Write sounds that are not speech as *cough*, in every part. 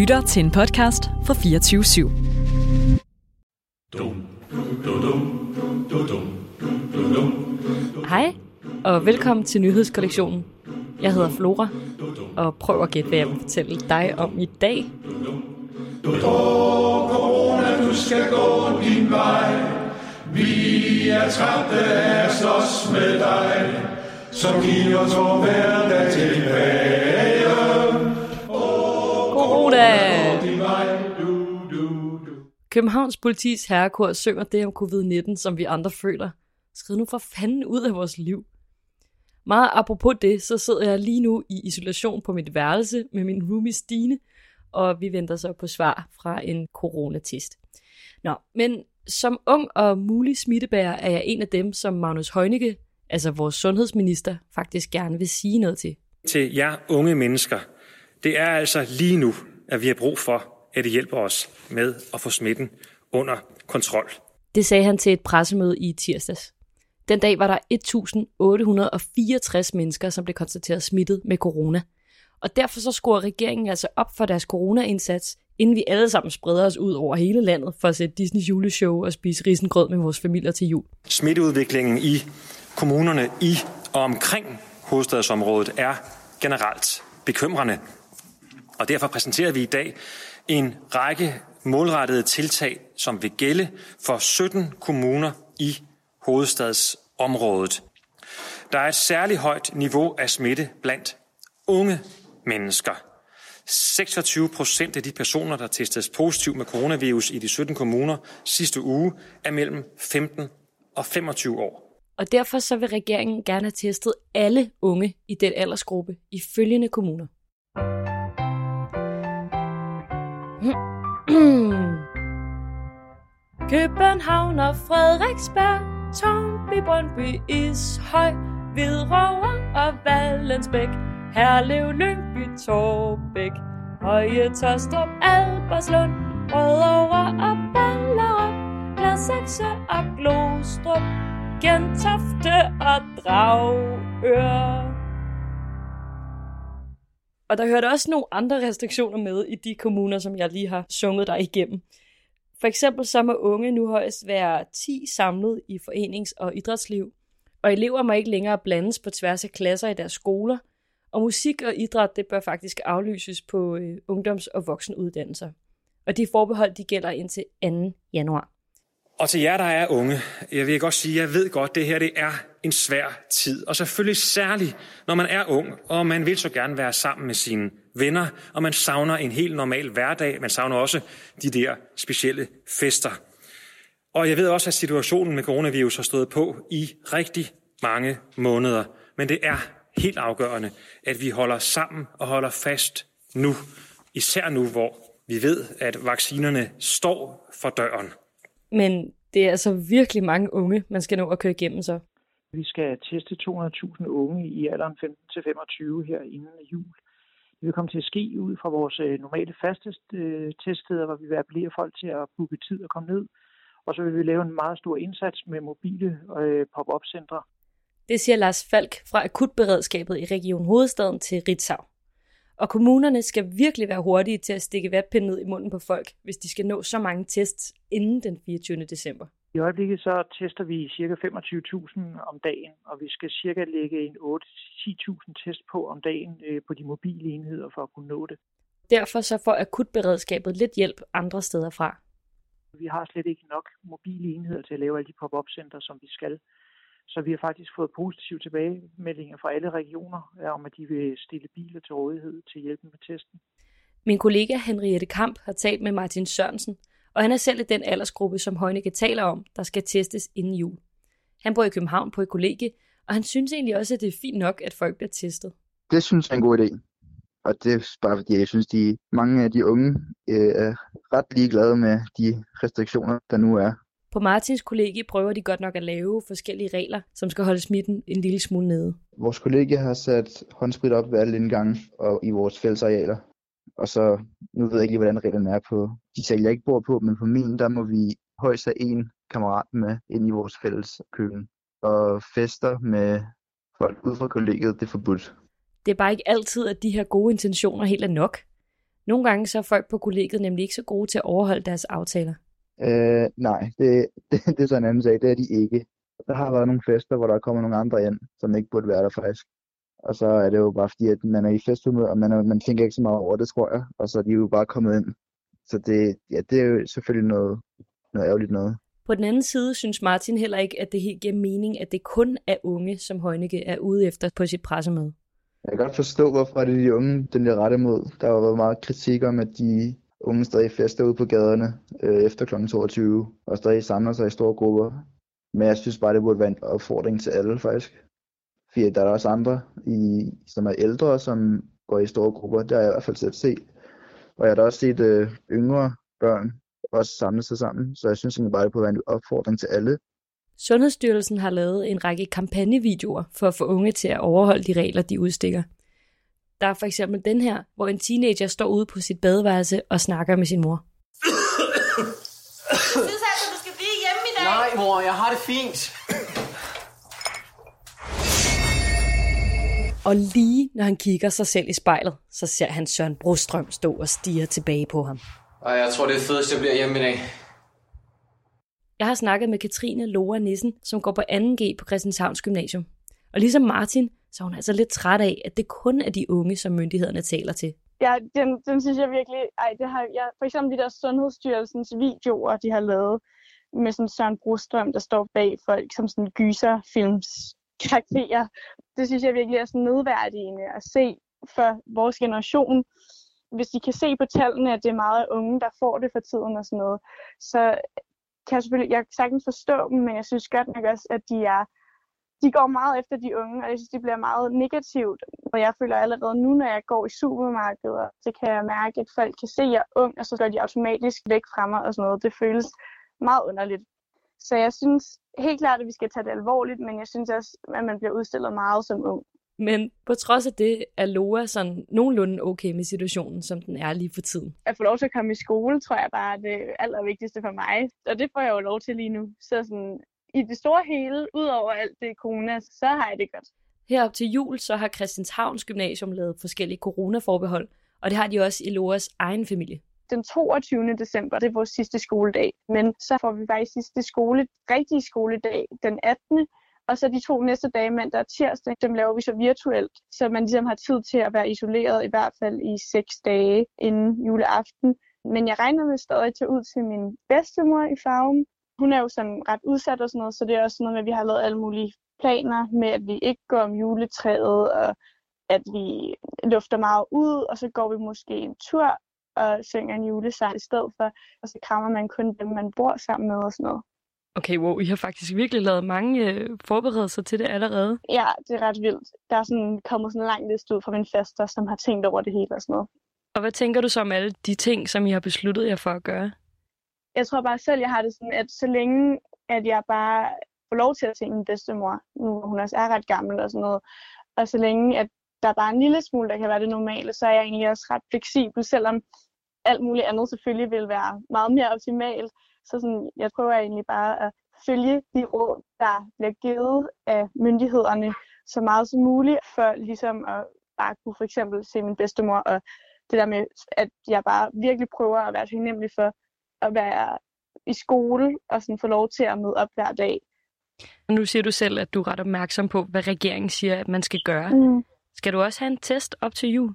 lytter til en podcast fra 24 /7. Hej, og velkommen til nyhedskollektionen. Jeg hedder Flora, og prøv at gætte, hvad jeg vil fortælle dig om i dag. corona, du skal gå din vej. Vi er trætte af at slås med dig, som giver os vor hverdag tilbage. Du. Københavns politis herrekor synger det om covid-19, som vi andre føler. Skrid nu for fanden ud af vores liv. Meget apropos det, så sidder jeg lige nu i isolation på mit værelse med min roomie Stine, og vi venter så på svar fra en coronatest. Nå, men som ung og mulig smittebærer er jeg en af dem, som Magnus Heunicke, altså vores sundhedsminister, faktisk gerne vil sige noget til. til jer unge mennesker. Det er altså lige nu, at vi har brug for, at det hjælper os med at få smitten under kontrol. Det sagde han til et pressemøde i tirsdags. Den dag var der 1.864 mennesker, som blev konstateret smittet med corona. Og derfor så skruer regeringen altså op for deres corona-indsats, inden vi alle sammen spreder os ud over hele landet for at se Disney juleshow og spise risengrød med vores familier til jul. Smitteudviklingen i kommunerne i og omkring hovedstadsområdet er generelt bekymrende. Og derfor præsenterer vi i dag en række målrettede tiltag, som vil gælde for 17 kommuner i hovedstadsområdet. Der er et særligt højt niveau af smitte blandt unge mennesker. 26 procent af de personer, der testes positiv med coronavirus i de 17 kommuner sidste uge, er mellem 15 og 25 år. Og derfor så vil regeringen gerne have testet alle unge i den aldersgruppe i følgende kommuner. *clears throat* København og Frederiksberg, Tornby, Brøndby, Ishøj, Hvidovre og Vallensbæk, Herlev, Lyngby, Torbæk, Høje, Tostrup, Alberslund, Rødovre og Ballerup, Gladsaxe og Glostrup, Gentofte og Dragør. Og der hørte også nogle andre restriktioner med i de kommuner, som jeg lige har sunget dig igennem. For eksempel så må unge nu højst være 10 samlet i forenings- og idrætsliv, og elever må ikke længere blandes på tværs af klasser i deres skoler, og musik og idræt det bør faktisk aflyses på øh, ungdoms- og voksenuddannelser. Og de forbehold de gælder indtil 2. januar. Og til jer, der er unge, jeg vil godt sige, jeg ved godt, det her det er en svær tid. Og selvfølgelig særligt, når man er ung, og man vil så gerne være sammen med sine venner, og man savner en helt normal hverdag. Man savner også de der specielle fester. Og jeg ved også, at situationen med coronavirus har stået på i rigtig mange måneder. Men det er helt afgørende, at vi holder sammen og holder fast nu. Især nu, hvor vi ved, at vaccinerne står for døren. Men det er altså virkelig mange unge, man skal nå at køre igennem så. Vi skal teste 200.000 unge i alderen 15-25 her inden jul. Det vil komme til at ske ud fra vores øh, normale faste øh, teststeder, hvor vi vil appellere folk til at booke tid og komme ned. Og så vil vi lave en meget stor indsats med mobile øh, pop-up-centre. Det siger Lars Falk fra Akutberedskabet i Region Hovedstaden til Ritzau. Og kommunerne skal virkelig være hurtige til at stikke vatpinden ned i munden på folk, hvis de skal nå så mange tests inden den 24. december. I øjeblikket så tester vi ca. 25.000 om dagen, og vi skal cirka lægge en 8-10.000 test på om dagen øh, på de mobile enheder for at kunne nå det. Derfor så får akutberedskabet lidt hjælp andre steder fra. Vi har slet ikke nok mobile enheder til at lave alle de pop-up-center, som vi skal. Så vi har faktisk fået positive tilbagemeldinger fra alle regioner øh, om, at de vil stille biler til rådighed til hjælpen med testen. Min kollega Henriette Kamp har talt med Martin Sørensen, og han er selv i den aldersgruppe, som Højnække taler om, der skal testes inden jul. Han bor i København på et kollegie, og han synes egentlig også, at det er fint nok, at folk bliver testet. Det synes jeg er en god idé. Og det er bare fordi, jeg synes, de mange af de unge øh, er ret ligeglade med de restriktioner, der nu er. På Martins kollegie prøver de godt nok at lave forskellige regler, som skal holde smitten en lille smule nede. Vores kollega har sat håndsprit op ved alle indgange og i vores fællesarealer. Og så, nu ved jeg ikke lige, hvordan reglerne er på de sal, jeg ikke bor på, men på min, der må vi højst have en kammerat med ind i vores fælles køkken. Og fester med folk ud fra kollegiet, det er forbudt. Det er bare ikke altid, at de her gode intentioner helt er nok. Nogle gange så er folk på kollegiet nemlig ikke så gode til at overholde deres aftaler. Øh, nej, det, *laughs* det, det er så en anden sag. Det er de ikke. Der har været nogle fester, hvor der kommer nogle andre ind, som ikke burde være der faktisk. Og så er det jo bare fordi, at man er i festhumør, og man, er, man tænker ikke så meget over det, tror jeg. Og så er de jo bare kommet ind. Så det, ja, det er jo selvfølgelig noget, noget ærgerligt noget. På den anden side synes Martin heller ikke, at det helt giver mening, at det kun er unge, som Heunicke er ude efter på sit pressemøde. Jeg kan godt forstå, hvorfor det er de unge, den bliver rettet mod. Der har været meget kritik om, at de unge stadig fester ude på gaderne øh, efter kl. 22, og stadig samler sig i store grupper. Men jeg synes bare, det burde være en opfordring til alle, faktisk. Fordi der er også andre, i, som er ældre, som går i store grupper. Det har jeg i hvert fald selv set. Og jeg har da også set øh, yngre børn også samle sig sammen. Så jeg synes egentlig bare, det burde være en opfordring til alle. Sundhedsstyrelsen har lavet en række kampagnevideoer for at få unge til at overholde de regler, de udstikker. Der er for eksempel den her, hvor en teenager står ude på sit badeværelse og snakker med sin mor. Jeg synes altså, du skal blive hjemme i dag. Nej, mor, jeg har det fint. Og lige når han kigger sig selv i spejlet, så ser han Søren Brostrøm stå og stige tilbage på ham. Ej, jeg tror, det er fedest, jeg bliver hjemme i dag. Jeg har snakket med Katrine Loa Nissen, som går på 2G på Christianshavns Gymnasium. Og ligesom Martin, så er altså lidt træt af, at det kun er de unge, som myndighederne taler til. Ja, den, den synes jeg virkelig, ej, det har, jeg, for eksempel de der Sundhedsstyrelsens videoer, de har lavet med sådan Søren Brostrøm, der står bag folk som sådan gyserfilms karakterer. Det synes jeg virkelig er sådan nedværdigende at se for vores generation. Hvis de kan se på tallene, at det er meget unge, der får det for tiden og sådan noget, så kan jeg selvfølgelig, jeg kan sagtens forstå dem, men jeg synes godt nok også, at de er de går meget efter de unge, og jeg synes, det bliver meget negativt. Og jeg føler allerede nu, når jeg går i supermarkeder, så kan jeg mærke, at folk kan se, at jeg er ung, og så går de automatisk væk fra mig og sådan noget. Det føles meget underligt. Så jeg synes helt klart, at vi skal tage det alvorligt, men jeg synes også, at man bliver udstillet meget som ung. Men på trods af det er Loa sådan nogenlunde okay med situationen, som den er lige for tiden. At få lov til at komme i skole, tror jeg bare er det allervigtigste for mig. Og det får jeg jo lov til lige nu. Så sådan, i det store hele, udover alt det corona, så har jeg det godt. Herop til jul, så har Christianshavns Gymnasium lavet forskellige coronaforbehold, og det har de også i Loas egen familie. Den 22. december, det er vores sidste skoledag, men så får vi faktisk sidste skole, rigtige skoledag den 18. Og så de to næste dage, mandag og tirsdag, dem laver vi så virtuelt, så man ligesom har tid til at være isoleret i hvert fald i seks dage inden juleaften. Men jeg regner med stadig at tage ud til min bedstemor i farven, hun er jo sådan ret udsat og sådan noget, så det er også noget med, at vi har lavet alle mulige planer med, at vi ikke går om juletræet, og at vi lufter meget ud, og så går vi måske en tur og synger en julesang i stedet for, og så krammer man kun dem, man bor sammen med og sådan noget. Okay, wow, I har faktisk virkelig lavet mange øh, forberedelser til det allerede. Ja, det er ret vildt. Der er sådan kommet sådan en lang liste ud fra min faster, som har tænkt over det hele og sådan noget. Og hvad tænker du så om alle de ting, som I har besluttet jer for at gøre? Jeg tror bare selv, jeg har det sådan, at så længe, at jeg bare får lov til at se min bedstemor, nu hun også er ret gammel og sådan noget, og så længe, at der bare en lille smule, der kan være det normale, så er jeg egentlig også ret fleksibel, selvom alt muligt andet selvfølgelig vil være meget mere optimalt. Så sådan, jeg prøver egentlig bare at følge de råd, der bliver givet af myndighederne så meget som muligt, for ligesom at bare kunne for eksempel se min bedstemor, og det der med, at jeg bare virkelig prøver at være taknemmelig for at være i skole og sådan få lov til at møde op hver dag. Nu siger du selv, at du er ret opmærksom på, hvad regeringen siger, at man skal gøre. Mm. Skal du også have en test op til jul?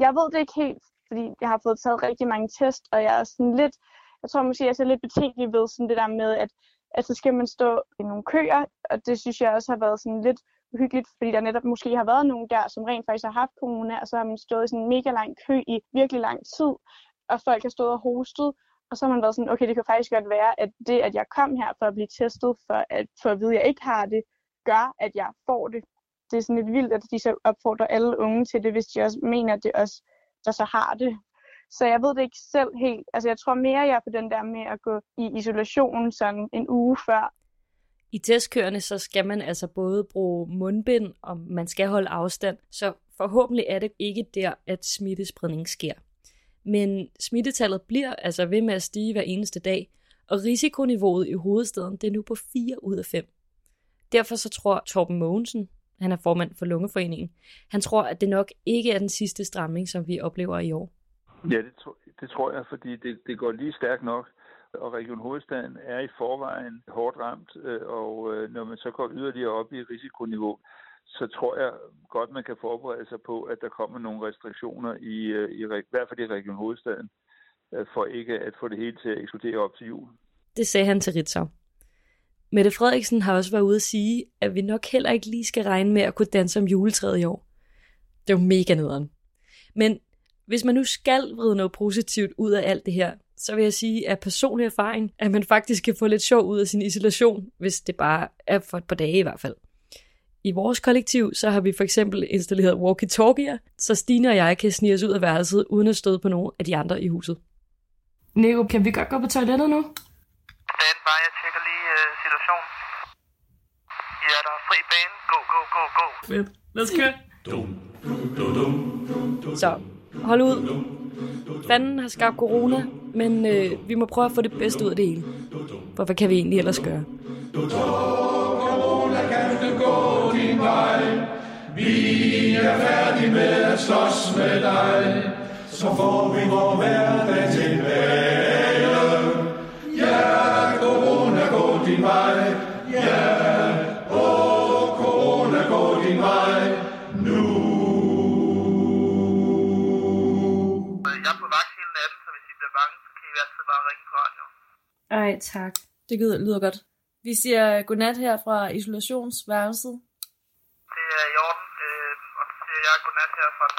Jeg ved det ikke helt, fordi jeg har fået taget rigtig mange test, og jeg er sådan lidt, jeg tror måske, jeg er lidt betænkelig ved sådan det der med, at, at så skal man stå i nogle køer, og det synes jeg også har været sådan lidt uhyggeligt, fordi der netop måske har været nogen der, som rent faktisk har haft corona, og så har man stået i sådan en mega lang kø i virkelig lang tid, og folk har stået og hostet, og så har man været sådan, okay, det kan faktisk godt være, at det, at jeg kom her for at blive testet, for at, for at vide, at jeg ikke har det, gør, at jeg får det. Det er sådan lidt vildt, at de så opfordrer alle unge til det, hvis de også mener, at det også, der så har det. Så jeg ved det ikke selv helt. Altså jeg tror mere, jeg er på den der med at gå i isolation sådan en uge før. I testkørende så skal man altså både bruge mundbind, og man skal holde afstand. Så forhåbentlig er det ikke der, at smittespredning sker. Men smittetallet bliver altså ved med at stige hver eneste dag, og risikoniveauet i hovedstaden det er nu på 4 ud af 5. Derfor så tror Torben Mogensen, han er formand for Lungeforeningen, han tror, at det nok ikke er den sidste stramning, som vi oplever i år. Ja, det, tro, det tror jeg, fordi det, det går lige stærkt nok. Og Region Hovedstaden er i forvejen hårdt ramt, øh, og øh, når man så går yderligere op i risikoniveau, så tror jeg godt, man kan forberede sig på, at der kommer nogle restriktioner i, øh, i, i hvert fald i Region Hovedstaden, øh, for ikke at få det hele til at eksplodere op til jul. Det sagde han til Ritzau. Mette Frederiksen har også været ude at sige, at vi nok heller ikke lige skal regne med at kunne danse om juletræet i år. Det er jo mega nederen. Men hvis man nu skal vride noget positivt ud af alt det her, så vil jeg sige af personlig erfaring, at man faktisk kan få lidt sjov ud af sin isolation, hvis det bare er for et par dage i hvert fald. I vores kollektiv, så har vi for eksempel installeret walkie-talkier, så Stine og jeg kan snige os ud af værelset, uden at støde på nogen af de andre i huset. Nico, kan vi godt gå på toilettet nu? Stand by, jeg tjekker lige uh, situationen. Ja, der er fri bane. Go, go, go, go. Fedt. Lad os køre. Så, hold ud. Fanden har skabt corona, men øh, vi må prøve at få det bedste ud af det hele. For hvad kan vi egentlig ellers gøre? Med dig. Så får vi vor hverdag tilbage. Ja, corona gå din vej. Ja, åh, corona gå din vej. Nu. Jeg er på vagt hele natten, så hvis I bliver bange, så kan I altid bare ringe på radio. Ej, tak. Det lyder, lyder godt. Vi siger godnat her fra isolationsværelset. Det er i orden, øh, og så siger jeg godnat her fra den